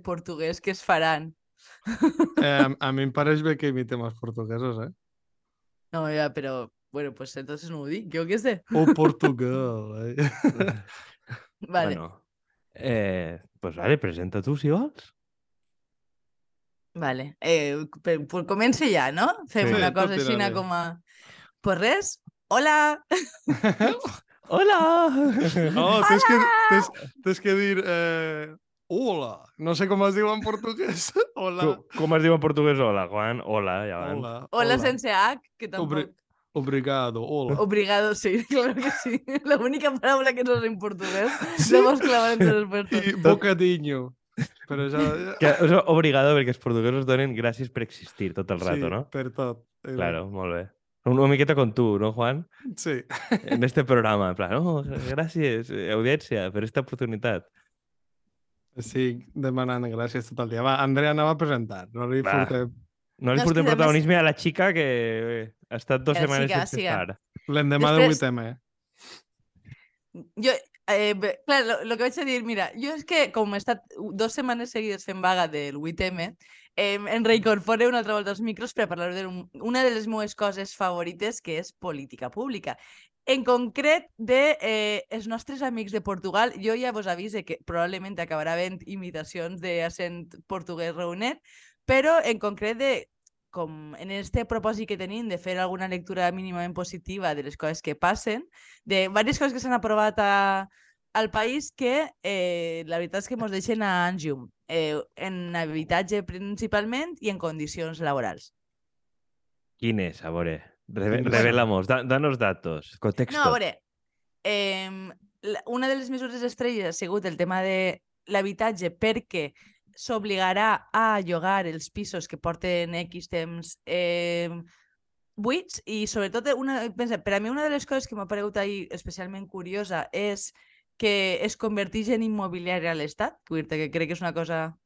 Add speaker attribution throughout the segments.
Speaker 1: portuguès que es faran.
Speaker 2: Eh, a mi em pareix bé que imitem els portuguesos, eh?
Speaker 1: No, ya, pero bueno, pues entonces no ho dic, jo què sé.
Speaker 2: O Portugal, eh?
Speaker 1: Vale,
Speaker 3: Bueno, eh, pues vale, presenta tu si vols.
Speaker 1: vale. Eh, per, pues comença ja, no? Fem
Speaker 3: Sí,
Speaker 1: una cosa així com a... Pues res, hola!
Speaker 3: Hola!
Speaker 2: Oh, tens que, tens, tens que dir... Eh, hola. No sé com es diu en portuguès. Hola.
Speaker 3: Com, com es diu en portuguès hola, Juan? Hola, ja van.
Speaker 2: Hola.
Speaker 1: Hola sense H, que tampoc...
Speaker 2: Obri- Obrigado. Hola.
Speaker 1: Obrigado, sí, claro que sí. La única palabra que no sé en portugués
Speaker 2: Sí.
Speaker 1: la hemos clavado entre los puestos.
Speaker 2: I bocadinho. Però ja...
Speaker 3: Que, o sigui, obrigado perquè els portuguesos donen gràcies per existir tot el rato,
Speaker 2: sí,
Speaker 3: no?
Speaker 2: per tot. Eh,
Speaker 3: Claro, molt bé. Una miqueta con tu, ¿no, Juan?
Speaker 2: Sí.
Speaker 3: En este programa, en plan, oh, gràcies, eh, audiència, per esta oportunitat.
Speaker 2: Sí, demanant gràcies tot el dia. Va, Andrea, anava a presentar. No li
Speaker 3: Va.
Speaker 2: furtem.
Speaker 3: No li
Speaker 1: No,
Speaker 3: portem
Speaker 1: més-
Speaker 3: protagonisme a la xica que eh, ha estat dues
Speaker 1: Eh,
Speaker 3: setmanes
Speaker 1: siga,
Speaker 3: sense
Speaker 1: siga.
Speaker 3: estar.
Speaker 2: L'endemà del
Speaker 1: Després-
Speaker 2: 8M.
Speaker 1: Jo, eh, bé, clar, lo, lo que vaig a dir, mira, jo és que com he estat dues setmanes seguides fent vaga del 8M, eh, em reincorpore una altra volta als micros per a parlar d'una de les meves coses favorites, que és política pública. En concret, de eh, els nostres amics de Portugal, jo ja vos avise que probablement acabarà havent imitacions d'accent portuguès reunet, però en concret de com en este propòsit que tenim de fer alguna lectura mínimament positiva de les coses que passen, de diverses coses que s'han aprovat a, al país que eh, la veritat és que ens deixen a Angium, eh, en habitatge principalment i en condicions laborals.
Speaker 3: Quin és, a veure? Reve? Revelamos, da danos datos, contexto.
Speaker 1: No, a veure, eh, una de les mesures estrelles ha sigut el tema de l'habitatge perquè s'obligarà a llogar els pisos que porten X temps eh, buits i sobretot una, pensa, per a mi una de les coses que m'ha paregut ahir especialment curiosa és que es converteix en immobiliari a l'Estat, que crec que és una cosa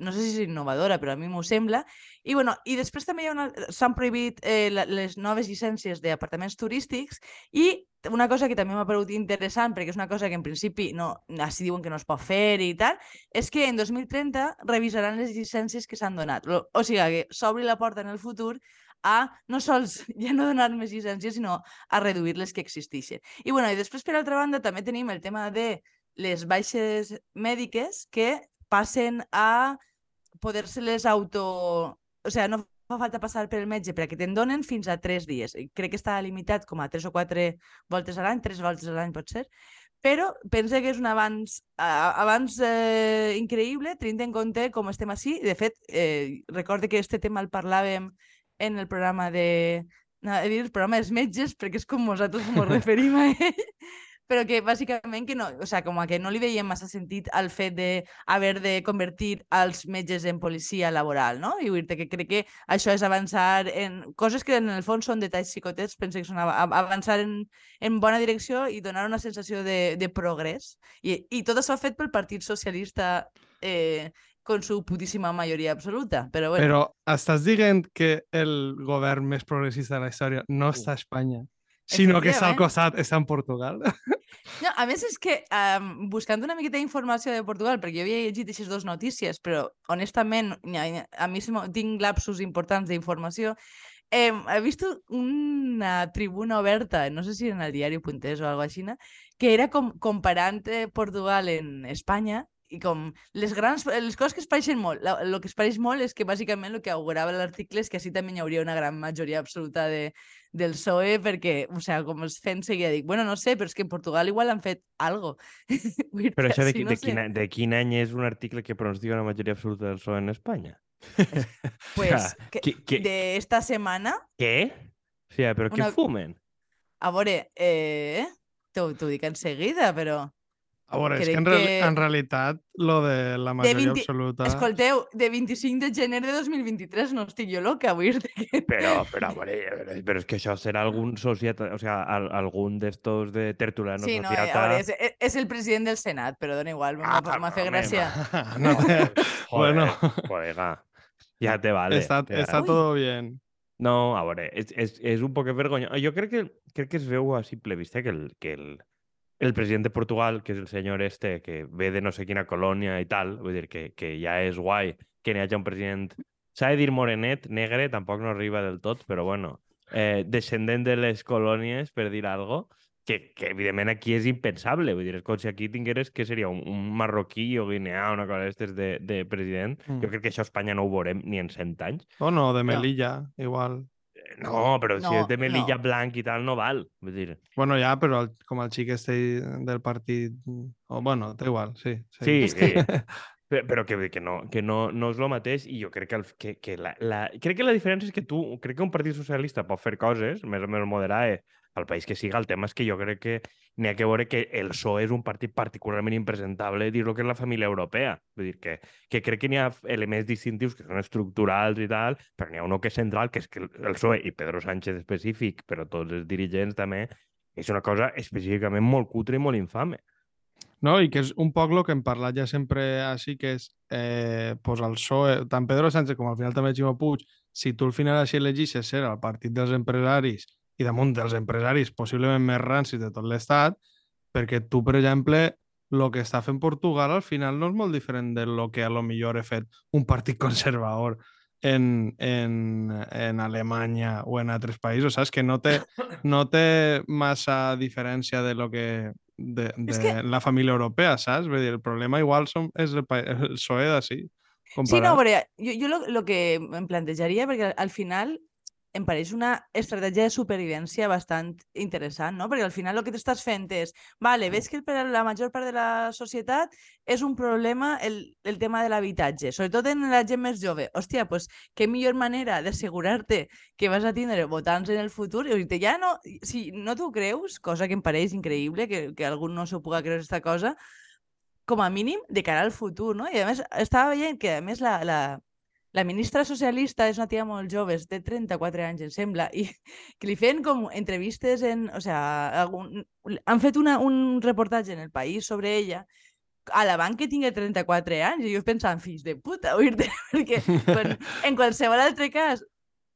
Speaker 1: no sé si és innovadora, però a mi m'ho sembla. I, bueno, i després també hi ha una... s'han prohibit eh, les noves llicències d'apartaments turístics i una cosa que també m'ha paregut interessant, perquè és una cosa que en principi no, així diuen que no es pot fer i tal, és que en 2030 revisaran les llicències que s'han donat. O sigui, que s'obri la porta en el futur a no sols ja no donar més llicències, sinó a reduir les que existeixen. I, bueno, i després, per altra banda, també tenim el tema de les baixes mèdiques que passen a poder-se-les auto... O sigui, no fa falta passar per el metge perquè te'n donen fins a tres dies. Crec que està limitat com a tres o quatre voltes a l'any, tres voltes a l'any pot ser, però pense que és un avanç, avanç eh, increïble, tenint en compte com estem així. De fet, eh, recorde que este tema el parlàvem en el programa de... No, he dit el programa dels metges, perquè és com nosaltres ens referim a ell, però que bàsicament que no, o sea, com a que no li veiem massa sentit al fet de haver de convertir els metges en policia laboral, no? I vull dir que crec que això és avançar en coses que en el fons són detalls xicotets, penso que són av- av- avançar en, en bona direcció i donar una sensació de, de progrés. I, I tot això fet pel Partit Socialista eh, con su putíssima majoria absoluta. Però bueno,
Speaker 2: Però estàs dient que el govern més progressista de la història no està a Espanya, sinó que està al
Speaker 1: Efectivament.
Speaker 2: costat, està en Portugal?
Speaker 1: No, a més és que um, buscant una miqueta d'informació de Portugal, perquè jo havia llegit aquestes dues notícies, però honestament a, mi tinc lapsus importants d'informació, eh, he vist una tribuna oberta, no sé si en el diari.es o alguna així, que era com comparant eh, Portugal en Espanya i com les grans, les coses que es pareixen molt. El que es pareix molt és que bàsicament el que augurava l'article és que així també hi hauria una gran majoria absoluta de, del PSOE perquè, o sea, com els fent seguida, dic, bueno, no sé, però és que en Portugal igual han fet algo.
Speaker 3: Però
Speaker 1: que
Speaker 3: això de, qui-
Speaker 1: no
Speaker 3: de, quin, de quin any és un article que pronostica una majoria absoluta del PSOE en Espanya?
Speaker 1: Pues, que,
Speaker 3: ¿qué- qué?
Speaker 1: de esta semana,
Speaker 3: Què? O sigui, però què
Speaker 1: Una-
Speaker 3: fumen?
Speaker 1: a veure, eh, t'ho dic enseguida, però...
Speaker 2: A veure, és que en, reali
Speaker 1: que-
Speaker 2: en realitat lo de la majoria
Speaker 1: 20
Speaker 2: absoluta...
Speaker 1: Escolteu, de 25 de gener de 2023 no estic jo loca, vull dir que...
Speaker 3: Però, però, a veure, a veure, però és que això serà algun societa, o sea, al, algun d'estos de tertulianos
Speaker 1: Sí, no, eh, a
Speaker 3: sociata...
Speaker 1: veure, és, és- el president del Senat, però dona igual,
Speaker 3: Ah,
Speaker 1: m'ha fet gràcia.
Speaker 2: no te...
Speaker 3: Joder,
Speaker 2: Bueno.
Speaker 3: colega. Ja te vale.
Speaker 2: està,
Speaker 3: te
Speaker 2: està
Speaker 3: vale.
Speaker 2: todo bien.
Speaker 3: No, a veure, és, és, és un poc vergonyós. Jo crec que, crec que es veu a simple vista que el, que el, el president de Portugal, que és el senyor este, que ve de no sé quina colònia i tal, vull dir que, que ja és guai que n'hi hagi un president... S'ha de dir morenet, negre, tampoc no arriba del tot, però bueno, eh, descendent de les colònies, per dir alguna cosa, que, que evidentment aquí és impensable. Vull dir, és com si aquí tingueres que seria un, un marroquí o guineà, una cosa d'aquestes de, de president.
Speaker 2: Mm.
Speaker 3: Jo crec que això a Espanya no ho veurem ni en 100 anys.
Speaker 2: O no, de Melilla, igual.
Speaker 3: Eh, No, però si
Speaker 1: No,
Speaker 3: és de Melilla
Speaker 1: no.
Speaker 3: blanc i tal, no val. Vull dir,
Speaker 2: Bueno, ja, però el, com el xic este del partit... O, bueno, té igual, sí.
Speaker 3: Sí,
Speaker 1: És que-
Speaker 3: sí. Pe- Però que, que no, que no, no és el mateix i jo crec que, el, que, que la, la, crec que la diferència és que tu, crec que un partit socialista pot fer coses més o menys moderades al país que siga, el tema és que jo crec que n'hi ha que veure que el PSOE és un partit particularment impresentable dir lo que és la família europea. Vull dir que, que crec que n'hi ha elements distintius que són estructurals i tal, però n'hi ha uno que és central, que és que el PSOE i Pedro Sánchez específic, però tots els dirigents també, és una cosa específicament molt cutre i molt infame.
Speaker 2: No, i que és un poc el que hem parlat ja sempre així, que és eh, pues el PSOE, tant Pedro Sánchez com al final també Ximo Puig, si tu al final així elegixes ser el partit dels empresaris i damunt dels empresaris possiblement més rancis de tot l'estat, perquè tu, per exemple, el que està fent Portugal al final no és molt diferent de lo que a lo millor he fet un partit conservador en, en, en Alemanya o en altres països, saps? Que no té, no té massa diferència de lo que de, de
Speaker 1: que-
Speaker 2: la família europea, saps? Vull dir, el problema igual som, és el, el PSOE d'ací.
Speaker 1: Sí, no, però jo, jo lo, lo que em plantejaria, perquè al final em pareix una estratègia de supervivència bastant interessant, no? Perquè al final el que t'estàs fent és, vale, ves que per la major part de la societat és un problema el, el tema de l'habitatge, sobretot en la gent més jove. Hòstia, doncs què millor manera d'assegurar-te que vas a tindre votants en el futur? I dir ja no, si no t'ho creus, cosa que em pareix increïble, que, que algú no s'ho puga creure aquesta cosa, com a mínim de cara al futur, no? I a més, estava veient que a més la, la, la ministra socialista és una tia molt jove, de 34 anys, em sembla, i que li feien com entrevistes en... O sea, algun, han fet una, un reportatge en el país sobre ella a la banca tingui 34 anys i jo pensava, fills de puta, oir-te, perquè quan, en qualsevol altre cas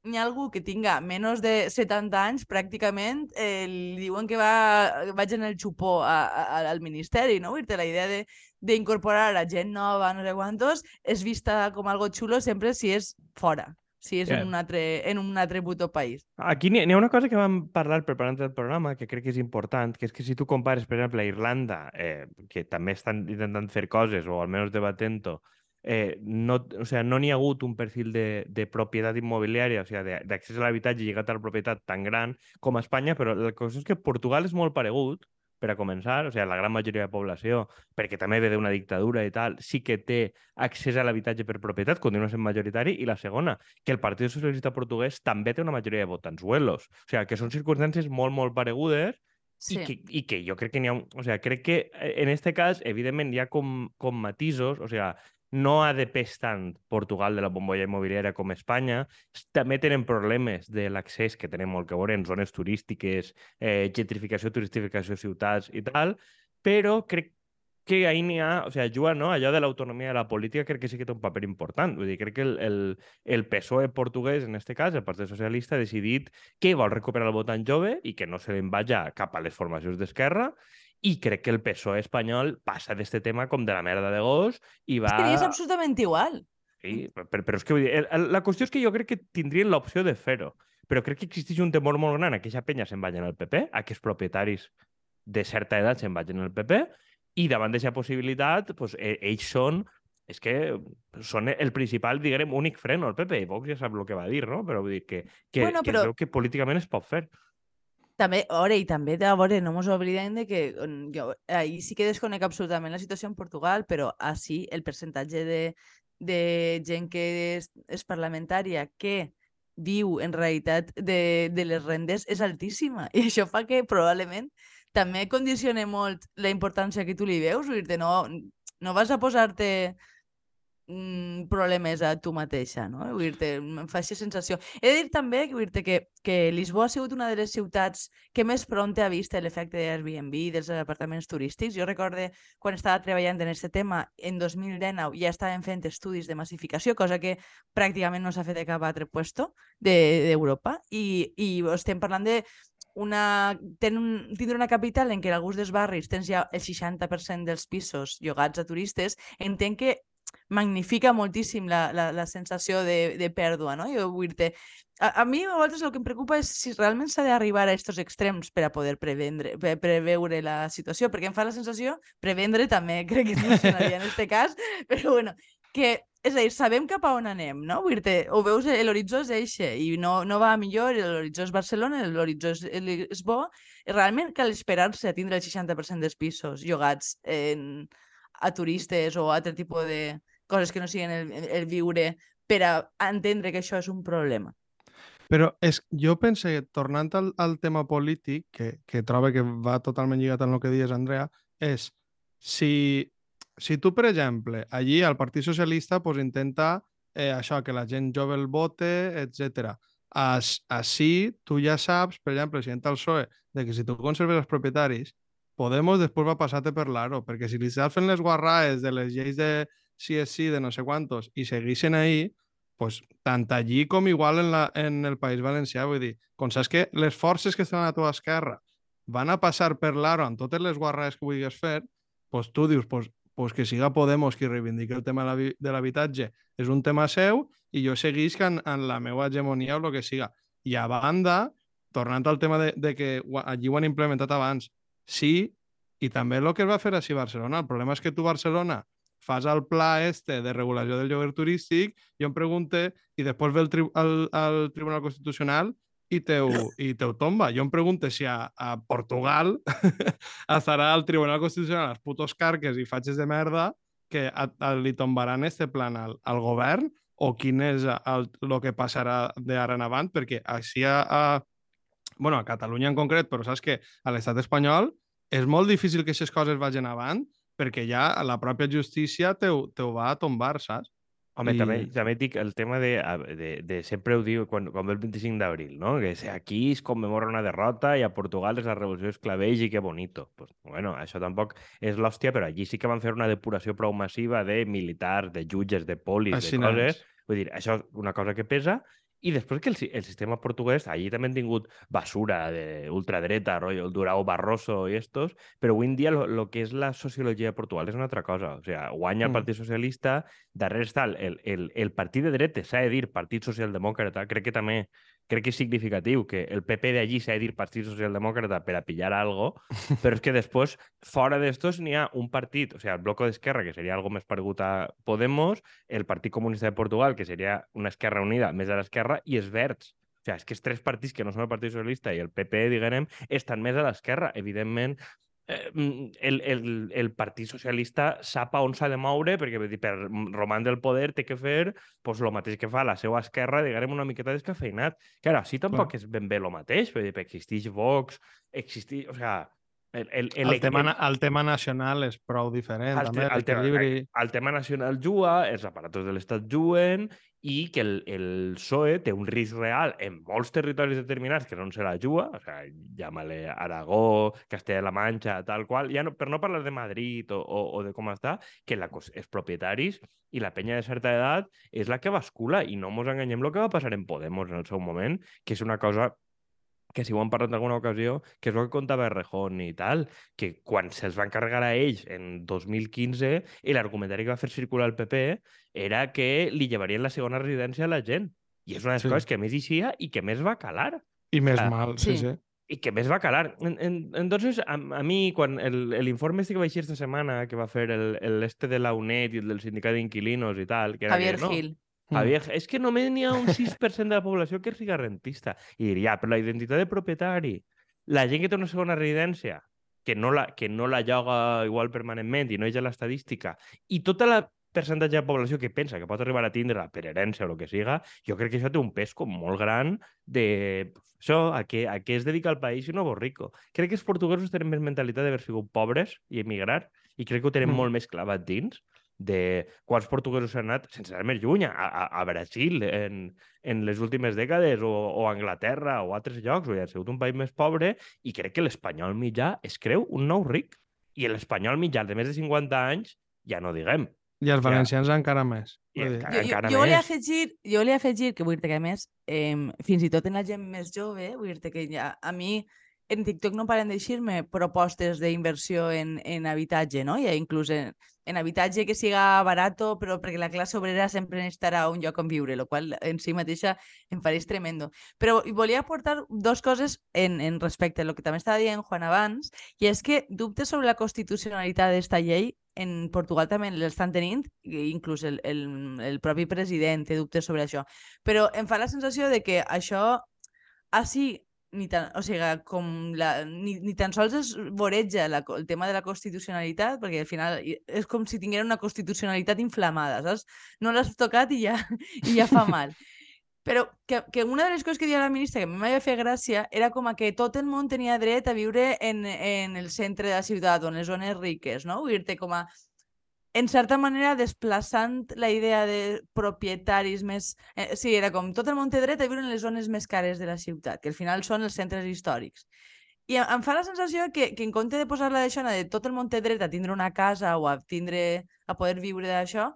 Speaker 1: n'hi ha algú que tinga menys de 70 anys, pràcticament eh, li diuen que va, vaig en el xupó a, a, al ministeri, no? Oir-te la idea de d'incorporar a gent nova, no sé quantos, és vista com algo xulo sempre si és fora, si és
Speaker 3: Yeah.
Speaker 1: en, un altre, en un altre puto país.
Speaker 3: Aquí n'hi ha una cosa que vam parlar preparant el programa que crec que és important, que és que si tu compares, per exemple, a Irlanda, eh, que també estan intentant fer coses, o almenys debatent-ho, eh, no, o sea, no n'hi ha hagut un perfil de, de propietat immobiliària, o sea, de- d'accés a l'habitatge lligat a la propietat tan gran com a Espanya, però la cosa és que Portugal és molt paregut, per a començar, o sigui, la gran majoria de població, perquè també ve d'una dictadura i tal, sí que té accés a l'habitatge per propietat, continua sent majoritari, i la segona, que el Partit Socialista Portuguès també té una majoria de votants huelos. O sigui, que són circumstàncies molt, molt paregudes
Speaker 1: Sí.
Speaker 3: i, que, i que jo crec que n'hi ha... Un, o sea, crec que eh, en este cas, evidentment, hi ha com, com matisos, o sea, no ha de pes tant Portugal de la bombolla immobiliària com Espanya. També tenen problemes de l'accés que tenen molt que veure en zones turístiques, eh, gentrificació, turistificació ciutats i tal, però crec que ahí n'hi ha, o sea, juga, no? allò de l'autonomia de la política crec que sí que té un paper important. Vull dir, crec que el, el, el PSOE portuguès, en este cas, el Partit Socialista, ha decidit que vol recuperar el votant jove i que no se li'n vaja cap a les formacions d'esquerra i crec que el PSOE espanyol passa d'este tema com de la merda de gos i va...
Speaker 1: És que és absolutament igual.
Speaker 3: Sí, però, però és que vull dir, la qüestió és que jo crec que tindrien l'opció de fer-ho, però crec que existeix un temor molt gran a que aquesta penya se'n vagin al PP, a que els propietaris de certa edat se'n vagin al PP, i davant d'aquesta possibilitat, pues, eh, ells són és que són el principal, diguem, únic freno al PP, i Vox ja sap el que va dir, no? Però vull dir que, que,
Speaker 1: Bueno,
Speaker 3: que
Speaker 1: però-
Speaker 3: que políticament es pot fer.
Speaker 1: També, veure, i també, a veure, no ens oblidem de que mm, jo, ahir sí que desconec absolutament la situació en Portugal, però així el percentatge de, de gent que és, és parlamentària que viu en realitat de, de les rendes és altíssima. I això fa que probablement també condicione molt la importància que tu li veus, vull dir no, no vas a posar-te problemes a tu mateixa, no? Vull dir em fa aquesta sensació. He de dir també vull dir que, que Lisboa ha sigut una de les ciutats que més pront ha vist l'efecte de Airbnb dels apartaments turístics. Jo recorde quan estava treballant en aquest tema, en 2019 ja estaven fent estudis de massificació, cosa que pràcticament no s'ha fet de cap altre puesto d'Europa, de, i, i estem parlant de una, ten un, tindre una capital en què en alguns dels barris tens ja el 60% dels pisos llogats a turistes, entenc que magnifica moltíssim la, la, la sensació de, de pèrdua, no? Jo vull dir a, a mi a vegades el que em preocupa és si realment s'ha d'arribar a aquests extrems per a poder prevendre, pre preveure la situació, perquè em fa la sensació, prevendre també crec que funcionaria en aquest cas, però bueno, que és a dir, sabem cap a on anem, no? Vull dir ho veus, l'horitzó és eixe i no, no va millor, l'horitzó és Barcelona, l'horitzó és, és bo, realment cal esperar-se a tindre el 60% dels pisos llogats en, a turistes o altre tipus de coses que no siguin el, el viure per a entendre que això és un problema.
Speaker 2: Però és, jo penso, tornant al, al tema polític, que, que trobo que va totalment lligat amb el que dius, Andrea, és si si tu, per exemple, allí al Partit Socialista pues, intenta eh, això, que la gent jove el vote, etc. Així tu ja saps, per exemple, si entra el PSOE, de que si tu conserves els propietaris, Podemos després va passar-te per l'aro, perquè si li fent les guarraes de les lleis de CSC de no sé quantos i segueixen ahí, pues, tant allí com igual en, la, en el País Valencià, vull dir, com saps que les forces que estan a la esquerra van a passar per l'aro amb totes les guarraes que vulguis fer, pues tu dius, pues, pues que siga Podemos qui reivindiqui el tema de l'habitatge és un tema seu i jo seguisc en, en la meva hegemonia o el que siga. I a banda, tornant al tema de, de que allí ho han implementat abans, sí, i també el que es va fer així a Barcelona. El problema és que tu, Barcelona, fas el pla este de regulació del lloguer turístic, jo em pregunte, i després ve el, tri el, el Tribunal Constitucional i teu, i teu tomba. Jo em pregunto si a, a Portugal estarà al Tribunal Constitucional els putos carques i fatxes de merda que a, a, li tombaran este plan al, al govern o quin és el, el que passarà d'ara en avant, perquè així a, a, bueno, a Catalunya en concret, però saps que a l'estat espanyol és molt difícil que aquestes coses vagin avant perquè ja la pròpia justícia te, te va a tombar, saps?
Speaker 3: Home, I... també, també et dic el tema de, de, de sempre ho diu quan, quan ve el 25 d'abril, no? Que aquí es commemora una derrota i a Portugal és la revolució esclaveix i que bonito. Pues, bueno, això tampoc és l'hòstia, però allí sí que van fer una depuració prou massiva de militars, de jutges, de polis, Així de coses. Vull dir, això és una cosa que pesa i després que el, el sistema portuguès, allí també han tingut basura de ultradreta, rotllo, el Durao Barroso i estos, però avui en dia el que és la sociologia de Portugal és una altra cosa. O sigui, guanya el mm. Partit Socialista, darrere està el, el, el partit de dretes, s'ha de dir Partit Socialdemòcrata, crec que també crec que és significatiu que el PP d'allí s'ha de dir Partit Socialdemòcrata per a pillar algo, però és que després, fora d'estos, n'hi ha un partit, o sigui, el Bloco d'Esquerra, que seria algo més paregut a Podemos, el Partit Comunista de Portugal, que seria una Esquerra Unida més a l'esquerra, i els Verds. O sigui, és que els tres partits que no són el Partit Socialista i el PP, diguem, estan més a l'esquerra. Evidentment, el, el, el Partit Socialista sap on s'ha de moure, perquè dir, per romandre el poder té que fer pues, el mateix que fa la seva esquerra, diguem, una miqueta descafeinat. Que ara, sí, tampoc Clar. és ben bé el mateix, perquè existeix Vox, existeix... O sigui,
Speaker 2: el, el, el, el, tema, el tema nacional és prou diferent. El, també,
Speaker 3: el, tema, el, el tema nacional juga, els aparatos de l'Estat juguen i que el, el PSOE té un risc real en molts territoris determinats que no se la juga, o sigui, llama-le Aragó, Castella-La Manxa, tal qual, ja no, per no parlar de Madrid o, o, o de com està, que la, els propietaris i la penya de certa edat és la que bascula i no ens enganyem el que va passar en Podemos en el seu moment, que és una cosa que si ho han parlat en alguna ocasió, que és el que contava Rejón i tal, que quan se'ls va encarregar a ells en 2015, i l'argumentari que va fer circular el PP era que li llevarien la segona residència a la gent. I és una de les sí. coses que més eixia i que més va calar.
Speaker 2: I més ah, mal, sí, sí. sí.
Speaker 3: I que més va calar. En, en, entonces, a, a mi, quan l'informe este que va eixir esta setmana, que va fer el, el este de la UNED i el del sindicat d'inquilinos i tal... Que era
Speaker 1: Javier
Speaker 3: que, no,
Speaker 1: Gil.
Speaker 3: Javier, mm. és que només n'hi ha un 6% de la població que és rica rentista. I diria, però la identitat de propietari, la gent que té una segona residència, que no la, que no la lloga igual permanentment i no és a l'estadística, i tota la percentatge de població que pensa que pot arribar a tindre per herència o el que siga, jo crec que això té un pes com molt gran de això, a què, a què es dedica el país i no vos rico. Crec que els portuguesos tenen més mentalitat d'haver sigut pobres i emigrar i crec que ho tenen mm. molt més clavat dins de quants portuguesos han anat, sense anar més lluny, a, a, Brasil en, en les últimes dècades, o, o a Anglaterra, o a altres llocs, o ha sigut un país més pobre, i crec que l'espanyol mitjà es creu un nou ric. I l'espanyol mitjà de més de 50 anys, ja no diguem.
Speaker 2: I els valencians ja. encara més.
Speaker 1: I jo, encara jo, jo, volia afegir, jo volia afegir que vull dir que a més, eh, fins i tot en la gent més jove, vull dir que ja, a mi en TikTok no paren d'eixir-me propostes d'inversió en, en habitatge, no? I inclús en, en habitatge que siga barato, però perquè la classe obrera sempre necessitarà un lloc on viure, el qual en si mateixa em pareix tremendo. Però volia aportar dos coses en, en respecte a lo que també estava dient Juan abans, i és que dubtes sobre la constitucionalitat d'esta llei en Portugal també l'estan tenint, inclús el, el, el propi president té dubtes sobre això. Però em fa la sensació de que això així ni tan, o sigui, com la, ni, ni tan sols es voreja la, el tema de la constitucionalitat, perquè al final és com si tinguera una constitucionalitat inflamada, saps? No l'has tocat i ja, i ja fa mal. Però que, que una de les coses que deia la ministra que a mi m'havia fet gràcia era com a que tot el món tenia dret a viure en, en el centre de la ciutat o en les zones riques, no? Vull dir-te com a en certa manera desplaçant la idea de propietaris més... Eh, sí, era com tot el món té dret a viure en les zones més cares de la ciutat, que al final són els centres històrics. I em fa la sensació que, que en compte de posar-la d'això, de tot el món té dret a tindre una casa o a, tindre, a poder viure d'això,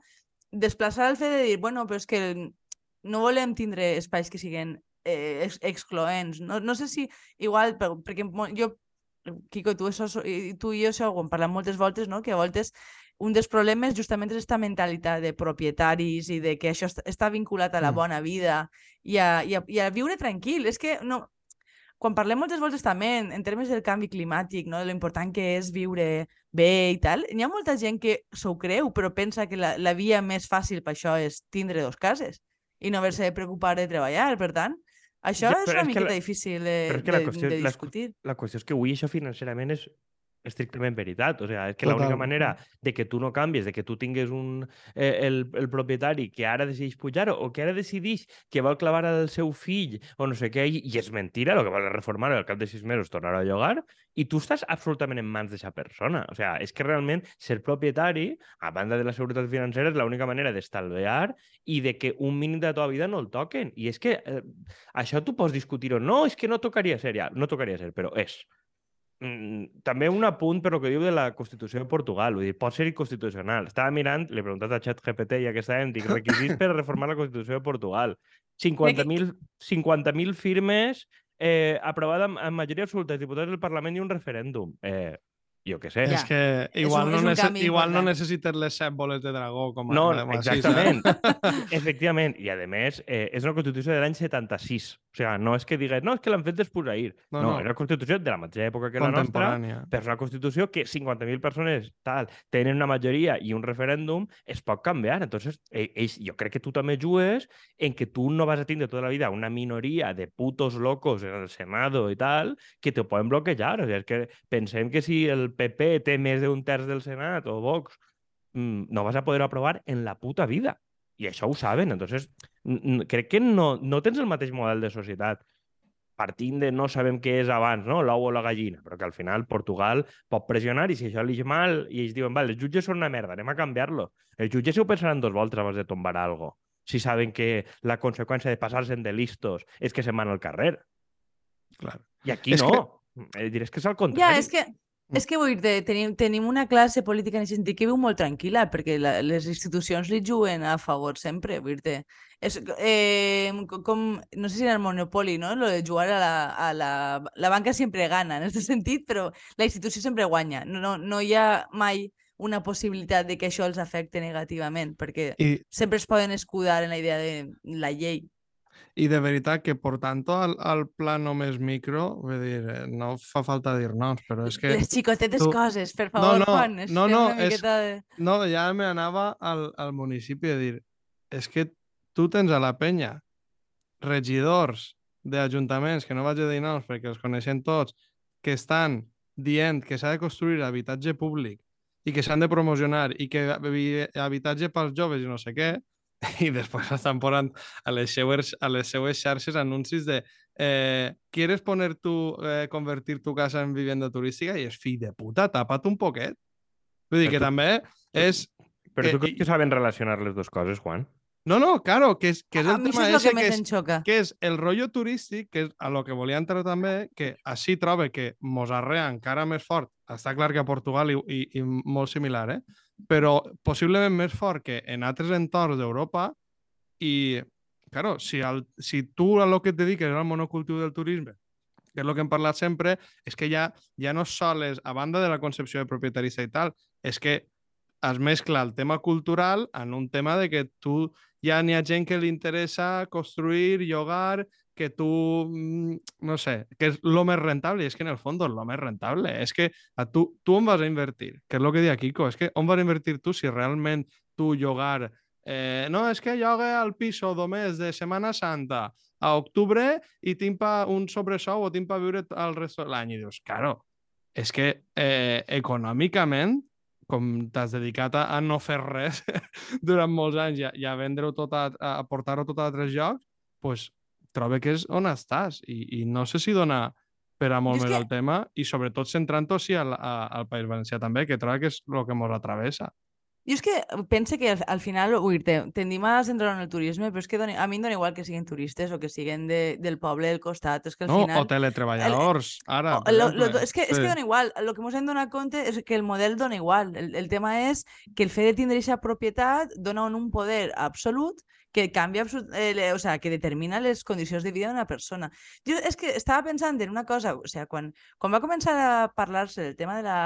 Speaker 1: desplaçar el fet de dir, bueno, però és que no volem tindre espais que siguin eh, ex excloents. No, no sé si igual, perquè jo, Quico, tu, això, tu i jo això ho hem parlat moltes voltes, no? que a voltes un dels problemes justament és aquesta mentalitat de propietaris i de que això està vinculat a la mm. bona vida i a, i a, i a viure tranquil. És que no, quan parlem moltes voltes també en, en termes del canvi climàtic, no? de l'important que és viure bé i tal, hi ha molta gent que s'ho creu, però pensa que la, la via més fàcil per això és tindre dos cases i no haver-se de preocupar de treballar. Per tant, això ja, és una és miqueta la, difícil de, de, la qüestió, de discutir.
Speaker 3: La, la qüestió és que avui això financerament és estrictament veritat. O sigui, és que l'única manera de que tu no canvies, de que tu tingues un, eh, el, el propietari que ara decideix pujar o que ara decideix que vol clavar el seu fill o no sé què, i, i és mentira, el que vol reformar al cap de sis mesos tornar a llogar, i tu estàs absolutament en mans d'aquesta persona. O sigui, és que realment ser propietari, a banda de la seguretat financera, és l'única manera d'estalviar i de que un mínim de la teva vida no el toquen. I és que eh, això tu pots discutir-ho. No, és que no tocaria ser, ja, no tocaria ser, però és. Mm, també un apunt per el que diu de la Constitució de Portugal, vull dir, pot ser inconstitucional. Estava mirant, l'he preguntat a ChatGPT ja que estàvem, dic, requisits per reformar la Constitució de Portugal. 50.000 50 firmes eh, aprovada amb, amb majoria absoluta de diputats del Parlament i un referèndum. Eh, jo què sé.
Speaker 2: Ja. És que igual, és un, no, és igual no necessites les set boles de dragó com a
Speaker 3: No, exactament. Efectivament. I, a més, eh, és una Constitució de l'any 76. Sigui, no és que digues, no, és que l'han fet després d'ahir. No, no, no, era una Constitució de la mateixa època que la nostra, però és una Constitució que 50.000 persones tal tenen una majoria i un referèndum, es pot canviar. Entonces, ells, jo crec que tu també jugues en que tu no vas a tindre tota la vida una minoria de putos locos en el Senado i tal que te poden bloquejar. O sigui, és que pensem que si el PP té més d'un terç del Senat o Vox, mm, no vas a poder aprovar en la puta vida. I això ho saben. Entonces, crec que no, no tens el mateix model de societat partint de no sabem què és abans, no? l'ou o la gallina, però que al final Portugal pot pressionar i si això li mal i ells diuen, vale, els jutges són una merda, anem a canviar-lo. Els jutges ho pensaran dos voltes abans de tombar algo, si saben que la conseqüència de passar-se'n de listos és que se'n van al carrer.
Speaker 2: Clar.
Speaker 3: I aquí és no. Que... Eh, diré que és al contrari.
Speaker 1: Ja, és que és que vull dir, tenim, tenim una classe política en aquest sentit que viu molt tranquil·la, perquè la, les institucions li juguen a favor sempre. Vull dir, és, eh, com, no sé si era el Monopoly, no? Lo de jugar a la, a la... La banca sempre gana, en aquest sentit, però la institució sempre guanya. No, no, no hi ha mai una possibilitat de que això els afecte negativament, perquè I... sempre es poden escudar en la idea de la llei.
Speaker 2: I de veritat que portant-ho al, al plano més micro, vull dir, eh, no fa falta dir noms, però és que...
Speaker 1: Les xicotetes tu... coses, per favor,
Speaker 2: no, no,
Speaker 1: Juan.
Speaker 2: No, no, és... de... no, ja me anava al, al municipi a dir, és que tu tens a la penya regidors d'ajuntaments, que no vaig a dir noms perquè els coneixen tots, que estan dient que s'ha de construir habitatge públic i que s'han de promocionar i que habitatge pels joves i no sé què, i després estan posant a les seues, a les seues xarxes anuncis de eh, ¿quieres poner tu, eh, convertir tu casa en vivienda turística? I és fill de puta, tapa't un poquet. Vull dir però que tu, també és...
Speaker 3: Però que, tu creus que saben relacionar les dues coses, Juan?
Speaker 2: No, no, claro, que és, que és el tema
Speaker 1: és
Speaker 2: ese,
Speaker 1: que,
Speaker 2: és, que és el rotllo turístic, que és a lo que volia entrar també, que així trobe que mos arrea encara més fort. Està clar que a Portugal i, i, i molt similar, eh? Però possiblement més fort que en altres entorns d'Europa i, claro, si, el, si tu a lo que et dediques al monocultiu del turisme que és el que hem parlat sempre, és que ja, ja no sols, a banda de la concepció de propietarista i tal, és que es mescla el tema cultural en un tema de que tu ja n'hi ha gent que li interessa construir, llogar, que tu, mm, no sé, que és lo més rentable, i és que en el fons és lo més rentable. És que a tu, tu on vas a invertir? Que és el que deia Kiko, és que on vas a invertir tu si realment tu llogar Eh, no, és que llogue al piso només de Setmana Santa a octubre i tinc pa un sobresou o tinc pa viure el resto de l'any. I dius, claro, és que eh, econòmicament, com t'has dedicat a, a no fer res durant molts anys i a, i a vendre-ho tot, a, a portar-ho tot a altres llocs, pues, trobo que és on estàs. I, i no sé si dona per a molt més que... el tema i sobretot centrant-ho sí al, al País Valencià també, que trobo que és el que ens atravessa.
Speaker 1: Jo és que pense que al, al final, ui, tendim a centrar en el turisme, però és que doni, a mi em dona igual que siguin turistes o que siguin de, del poble del costat. És que al
Speaker 2: no,
Speaker 1: final...
Speaker 2: o teletreballadors, el, ara.
Speaker 1: O, lo, lo, és, que, sí. és que dona igual. El que ens hem donat compte és que el model dona igual. El, el tema és que el fet de tindre aquesta propietat dona un poder absolut que canvia, eh, o sea, que determina les condicions de vida d'una persona. Jo és que estava pensant en una cosa, o sea, quan, quan va començar a parlar-se del tema de la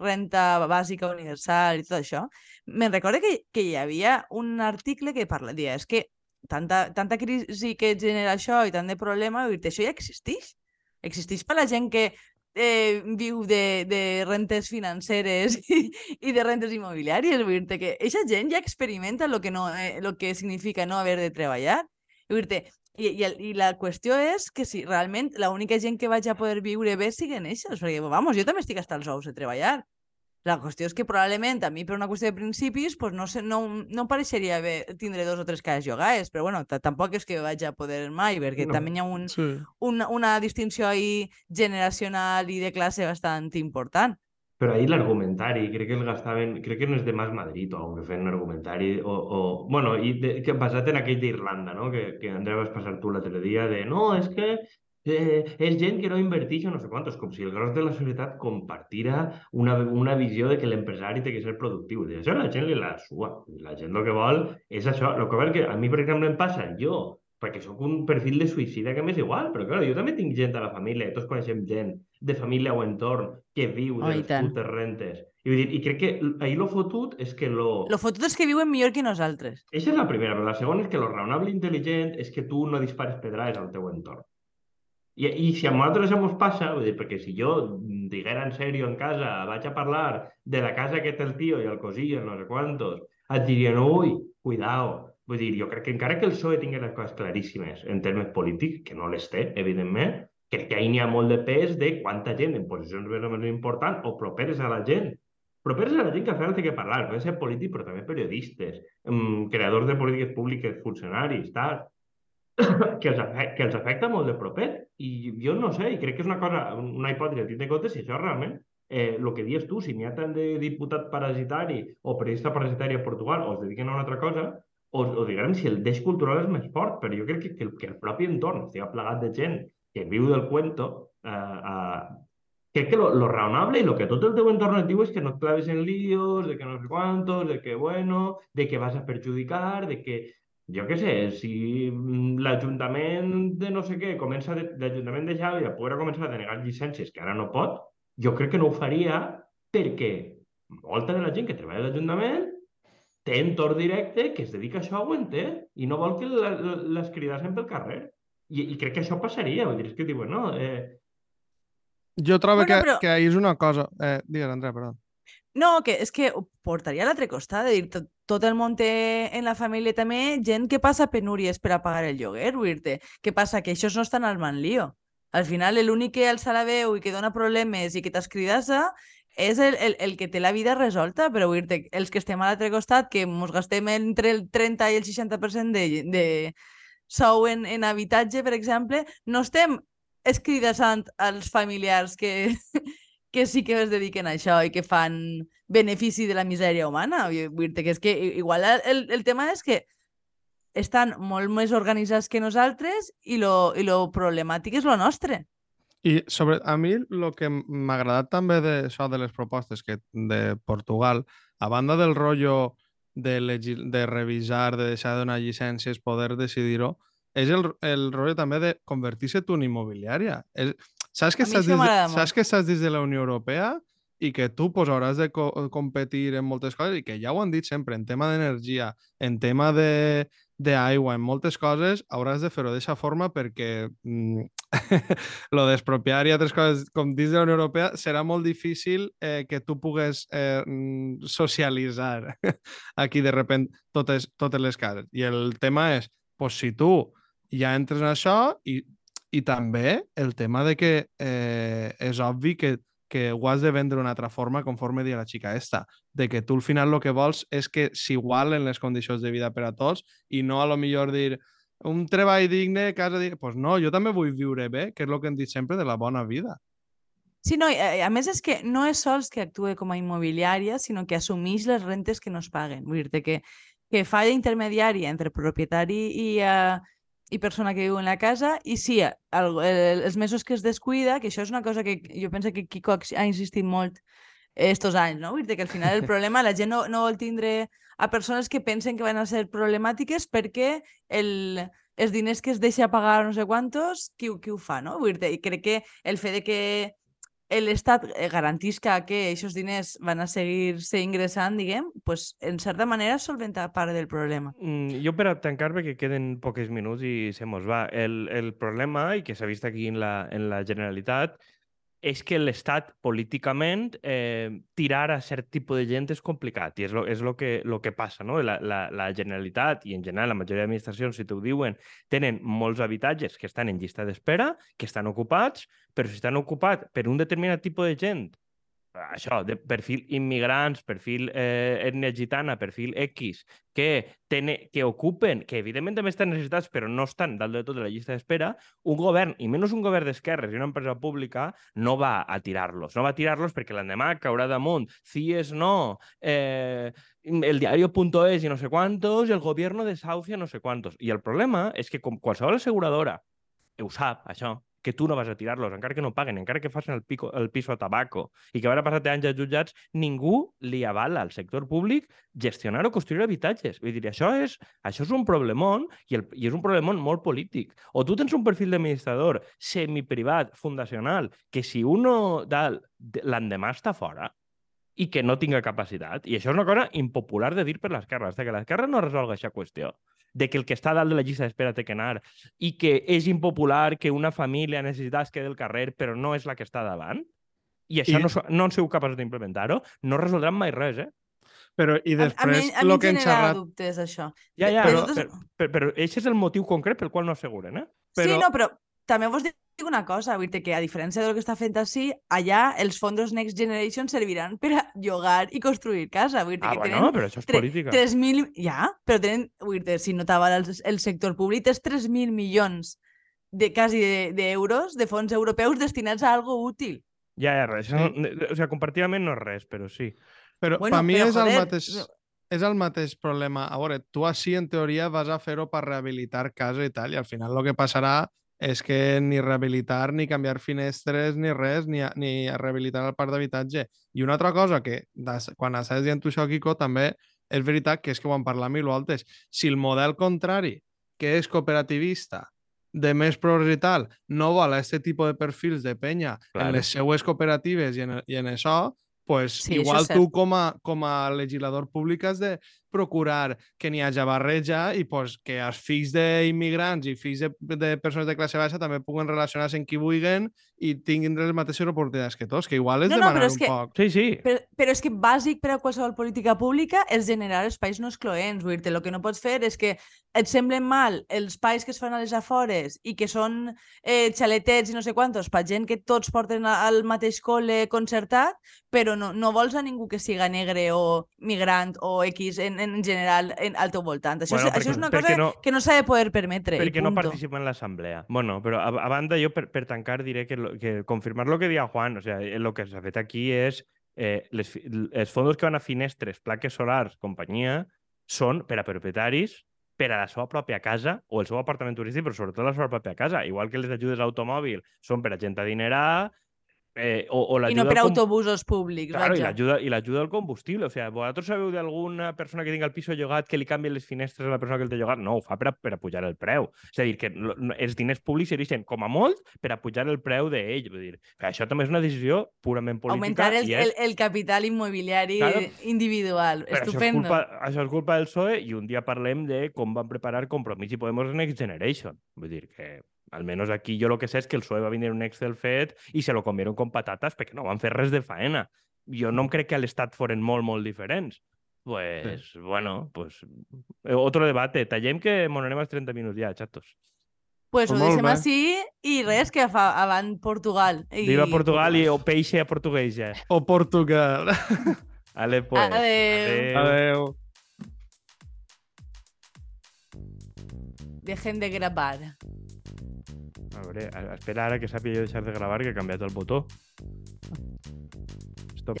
Speaker 1: renta bàsica universal i tot això, me'n recordo que, que hi havia un article que parla, dia, és que tanta, tanta crisi que genera això i tant de problema, això ja existeix. Existeix per la gent que eh, viu de, de rentes financeres i, i de rentes immobiliàries. Vull dir que aquesta gent ja experimenta el que, no, eh, lo que significa no haver de treballar. Vull dir i, i, I la qüestió és que si realment l'única gent que vaig a poder viure bé siguen eixes, perquè, vamos, jo també estic hasta els ous de treballar. La qüestió és que probablement a mi per una qüestió de principis pues no, sé, no, no em pareixeria bé tindre dos o tres cases jogades, però bueno, tampoc és que vaig a poder mai, perquè no. també hi ha un, sí. una, una distinció ahí generacional i de classe bastant important.
Speaker 3: Però ahir l'argumentari, crec que el gastaven, crec que no és de Mas Madrid o que feien argumentari, o, o bueno, i de, que basat en aquell d'Irlanda, no? que, que Andrea vas passar tu l'altre dia, de no, és que eh, és gent que no inverteix o no sé quantos, com si el gros de la societat compartira una, una visió de que l'empresari té que ser productiu. I això la gent li la sua. La gent el que vol és això. El que vol que a mi, per exemple, em passa, jo, perquè sóc un perfil de suïcida que m'és igual, però clar, jo també tinc gent a la família, tots coneixem gent de família o entorn que viu de oh, les putes rentes. I, vull dir, I crec que ahir lo fotut és que lo...
Speaker 1: Lo fotut és que viuen millor que nosaltres.
Speaker 3: Això és la primera, però la segona és que lo raonable intel·ligent és que tu no dispares pedrades al teu entorn. I, I si a nosaltres ens passa, vull dir, perquè si jo diguera en sèrio en casa, vaig a parlar de la casa que té el tio i el cosillo, no sé quantos, et dirien, ui, cuidao. Vull dir, jo crec que encara que el PSOE tingui les coses claríssimes en termes polítics, que no les té, evidentment, crec que ahir n'hi ha molt de pes de quanta gent en posicions més o menys importants o properes a la gent properes a la gent que al final té que parlar, poden ser polítics, però també periodistes, creadors de polítiques públiques, funcionaris, tal. que els, afecta, que els afecta molt de propet. I jo no sé, i crec que és una cosa, una hipòtesi a tindre en compte si això realment eh, que dius tu, si n'hi ha tant de diputat parasitari o periodista parasitari a Portugal o es dediquen a una altra cosa, o, o diguem si el deix cultural és més fort, però jo crec que, que, el, que el propi entorn estigui plegat de gent que viu del cuento, eh, eh, crec que lo, lo raonable i lo que tot el teu entorn et diu és que no et claves en líos, de que no sé quantos, de que bueno, de que vas a perjudicar, de que jo què sé, si mm, l'Ajuntament de no sé què comença, l'Ajuntament de Xàbia poguera començar a denegar llicències que ara no pot, jo crec que no ho faria perquè molta de la gent que treballa a l'Ajuntament té entorn directe que es dedica a això ho entén i no vol que les cridassen pel carrer. I, I crec que això passaria. Vull dir, és que diuen, no... Eh...
Speaker 2: Jo trobo bueno, que, però... que és una cosa... Eh, digues, Andrea, perdó.
Speaker 1: No, que és que ho portaria a l'altre costat, de dir, tot, tot el món té en la família també gent que passa penúries per a pagar el lloguer, vull dir-te. Què passa? Que això no estan al man lío. Al final, l'únic que alça la veu i que dona problemes i que t'escridassa és el, el, el que té la vida resolta, però vull dir-te, els que estem a l'altre costat, que ens gastem entre el 30 i el 60% de, de sou en, en habitatge, per exemple, no estem escridassant als familiars que, que sí que es dediquen a això i que fan benefici de la misèria humana. Vull dir que és que igual el, el tema és que estan molt més organitzats que nosaltres i lo, i lo problemàtic és lo nostre.
Speaker 2: I sobre a mi el que m'ha agradat també de això de les propostes que de Portugal, a banda del rotllo de, de revisar, de deixar de donar llicències, poder decidir-ho, és el, el rotllo també de convertir-se tu en immobiliària. És, Saps que, estàs dins, saps que estàs dins de la Unió Europea i que tu pues, hauràs de co competir en moltes coses i que ja ho han dit sempre, en tema d'energia, en tema de d'aigua, en moltes coses, hauràs de fer-ho d'aquesta forma perquè mm, lo d'expropiar i altres coses com dins de la Unió Europea serà molt difícil eh, que tu pugues eh, mm, socialitzar aquí de repent totes, totes les cases. I el tema és, pues, si tu ja entres en això i, i també el tema de que eh, és obvi que, que ho has de vendre d'una altra forma conforme dia la xica esta, de que tu al final el que vols és que s'igualen les condicions de vida per a tots i no a lo millor dir un treball digne, casa digne... Pues no, jo també vull viure bé, que és el que hem dit sempre de la bona vida.
Speaker 1: Sí, no, a, a més és que no és sols que actue com a immobiliària, sinó que assumeix les rentes que no es paguen. Vull dir que, que fa d'intermediària entre propietari i, uh, i persona que viu en la casa i sí, el, el, els mesos que es descuida, que això és una cosa que jo penso que Kiko ha insistit molt estos anys, no? Vull dir que al final el problema la gent no, no vol tindre a persones que pensen que van a ser problemàtiques perquè el, els diners que es deixa pagar no sé quantos, qui, qui ho fa, no? Vull dir i crec que el fet de que l'Estat eh, garantisca que aquests diners van a seguir-se ingressant, diguem, pues, en certa manera solventa part del problema.
Speaker 3: Mm, jo per a tancar, perquè queden pocs minuts i se mos va. El, el problema, i que s'ha vist aquí en la, en la Generalitat, és que l'Estat políticament eh, tirar a cert tipus de gent és complicat i és lo, és lo, que, lo que passa. No? La, la, la Generalitat i en general la majoria d'administracions, si t'ho diuen, tenen molts habitatges que estan en llista d'espera, que estan ocupats, però si estan ocupats per un determinat tipus de gent això, de perfil immigrants, perfil eh, ètnia gitana, perfil X, que, tene, que ocupen, que evidentment també estan necessitats, però no estan dalt de tot de la llista d'espera, un govern, i menys un govern d'esquerres i una empresa pública, no va a tirar-los. No va a tirar-los perquè l'endemà caurà damunt. CIES no, eh, el diario.es i no sé quantos, el gobierno desahucia no sé quantos. I el problema és que com qualsevol asseguradora ho sap, això, que tu no vas a tirar-los, encara que no paguen, encara que facin el, pico, el piso a tabaco i que van a passar anys als jutjats, ningú li avala al sector públic gestionar o construir habitatges. Vull dir, això és, això és un problemón i, el, i és un problemón molt polític. O tu tens un perfil d'administrador semiprivat, fundacional, que si uno dalt l'endemà està fora, i que no tinga capacitat. I això és una cosa impopular de dir per l'esquerra, hasta que l'esquerra no resolga aquesta qüestió de que el que està dalt de la llista d'espera té que anar i que és impopular que una família necessita es quedi al carrer però no és la que està davant i això
Speaker 2: I-
Speaker 3: no, no han sigut capaços d'implementar-ho, no resoldran mai res, eh?
Speaker 2: Però i
Speaker 1: A, a mi,
Speaker 2: després,
Speaker 1: a mi
Speaker 2: que hem
Speaker 1: genera
Speaker 2: xerrat...
Speaker 1: dubtes, això.
Speaker 3: Ja, ja,
Speaker 1: Però-
Speaker 3: però, però, però, però aquest és el motiu concret pel qual no asseguren, eh?
Speaker 1: Sí,
Speaker 2: Però-
Speaker 1: no, però també vos dic una cosa, vull dir que a diferència del que està fent així, allà els fondos Next Generation serviran per a llogar i construir casa. Vull dir
Speaker 3: Ah,
Speaker 1: que
Speaker 3: bueno,
Speaker 1: tenen
Speaker 3: però això és política.
Speaker 1: 3.000... Ja, però tenen... Vull dir si no t'avala el, el sector públic, tens 3.000 milions de quasi de- d'euros de, de fons europeus destinats a algo útil.
Speaker 3: Ja, ja, res. Això no, o sigui, comparativament no és res, però sí.
Speaker 2: Però
Speaker 1: Bueno,
Speaker 2: per mi
Speaker 1: però,
Speaker 2: és, el mateix,
Speaker 1: no-
Speaker 2: és el mateix problema. A veure, tu així, en teoria, vas a fer-ho per rehabilitar casa i tal, i al final el que passarà és que ni rehabilitar, ni canviar finestres, ni res, ni, a, ni a rehabilitar el parc d'habitatge. I una altra cosa que, des, quan estàs dient tu això, Quico, també és veritat que és que ho han parlat mil voltes. Si el model contrari, que és cooperativista, de més progrés i tal, no vol a aquest tipus de perfils de penya
Speaker 3: Claro.
Speaker 2: en les seues cooperatives i en, i en això, pues
Speaker 1: Sí,
Speaker 2: igual tu com a, com a legislador públic has de procurar que n'hi hagi barreja i pues, que els fills d'immigrants i fills de, de persones de classe baixa també puguen relacionar-se amb qui vulguin i tinguin les mateixes oportunitats que tots, que igual és
Speaker 1: No, no,
Speaker 2: demanar
Speaker 1: però és
Speaker 2: un
Speaker 1: que-
Speaker 2: poc.
Speaker 3: Sí, sí.
Speaker 1: Però, però és que bàsic per a qualsevol política pública és generar espais no excloents. Vull dir el que no pots fer és que et semblen mal els espais que es fan a les afores i que són eh, xaletets i no sé quantos per gent que tots porten al mateix col·le concertat, però no, no vols a ningú que siga negre o migrant o X en, en general en, al teu voltant. Això,
Speaker 3: Bueno,
Speaker 1: és, això
Speaker 3: perquè-
Speaker 1: és una cosa
Speaker 3: no-
Speaker 1: que no s'ha de poder permetre.
Speaker 3: perquè no participa en l'assemblea. Bueno, però a, a banda, jo per, per tancar diré que, lo, que confirmar lo que dia Juan, o sea, eh, lo que s'ha fet aquí és eh, les, els fondos que van a finestres, plaques solars, companyia, són per a propietaris per a la seva pròpia casa o el seu apartament turístic, però sobretot la seva pròpia casa. Igual que les ajudes a automòbil són per a gent adinerada, Eh, o, o
Speaker 1: I
Speaker 3: l'ajuda
Speaker 1: no per autobusos públics,
Speaker 3: Claro, i
Speaker 1: vaja.
Speaker 3: l'ajuda i l'ajuda al combustible. O sigui, vosaltres sabeu d'alguna persona que tinga el pis llogat que li canvi les finestres a la persona que el té llogat? No, ho fa per a, per a pujar el preu. És a dir, que els diners públics serveixen com a molt per a pujar el preu d'ell. Vull dir, que això també és una decisió purament política
Speaker 1: Augmentar el,
Speaker 3: i és...
Speaker 1: el, el capital immobiliari
Speaker 3: Claro.
Speaker 1: individual.
Speaker 3: Però això és,
Speaker 1: Estupendo.
Speaker 3: culpa, això és culpa del PSOE i un dia parlem de com van preparar Compromís i Podemos Next Generation. Vull dir que, almenys aquí jo el que sé és que el PSOE va venir un Excel fet i se lo comieron con patatas perquè no van fer res de faena. Jo no em crec que a l'Estat foren molt, molt diferents. Pues, sí. bueno, pues... eh, Otro debate. Tallem que mon anem als 30 minuts ja, xatos.
Speaker 1: Pues ho
Speaker 2: Pues molt
Speaker 1: deixem
Speaker 2: bé.
Speaker 1: així i res, que fa avant Portugal. I...
Speaker 3: Viva Portugal i o peixe a portuguesa.
Speaker 2: O Portugal.
Speaker 3: Ale, pues.
Speaker 1: Adeu.
Speaker 2: Adeu.
Speaker 1: dejen de grabar.
Speaker 3: Hombre, eh, a, a espera ahora que se ha pedido dejar de grabar que ha cambiado el botó. Stop.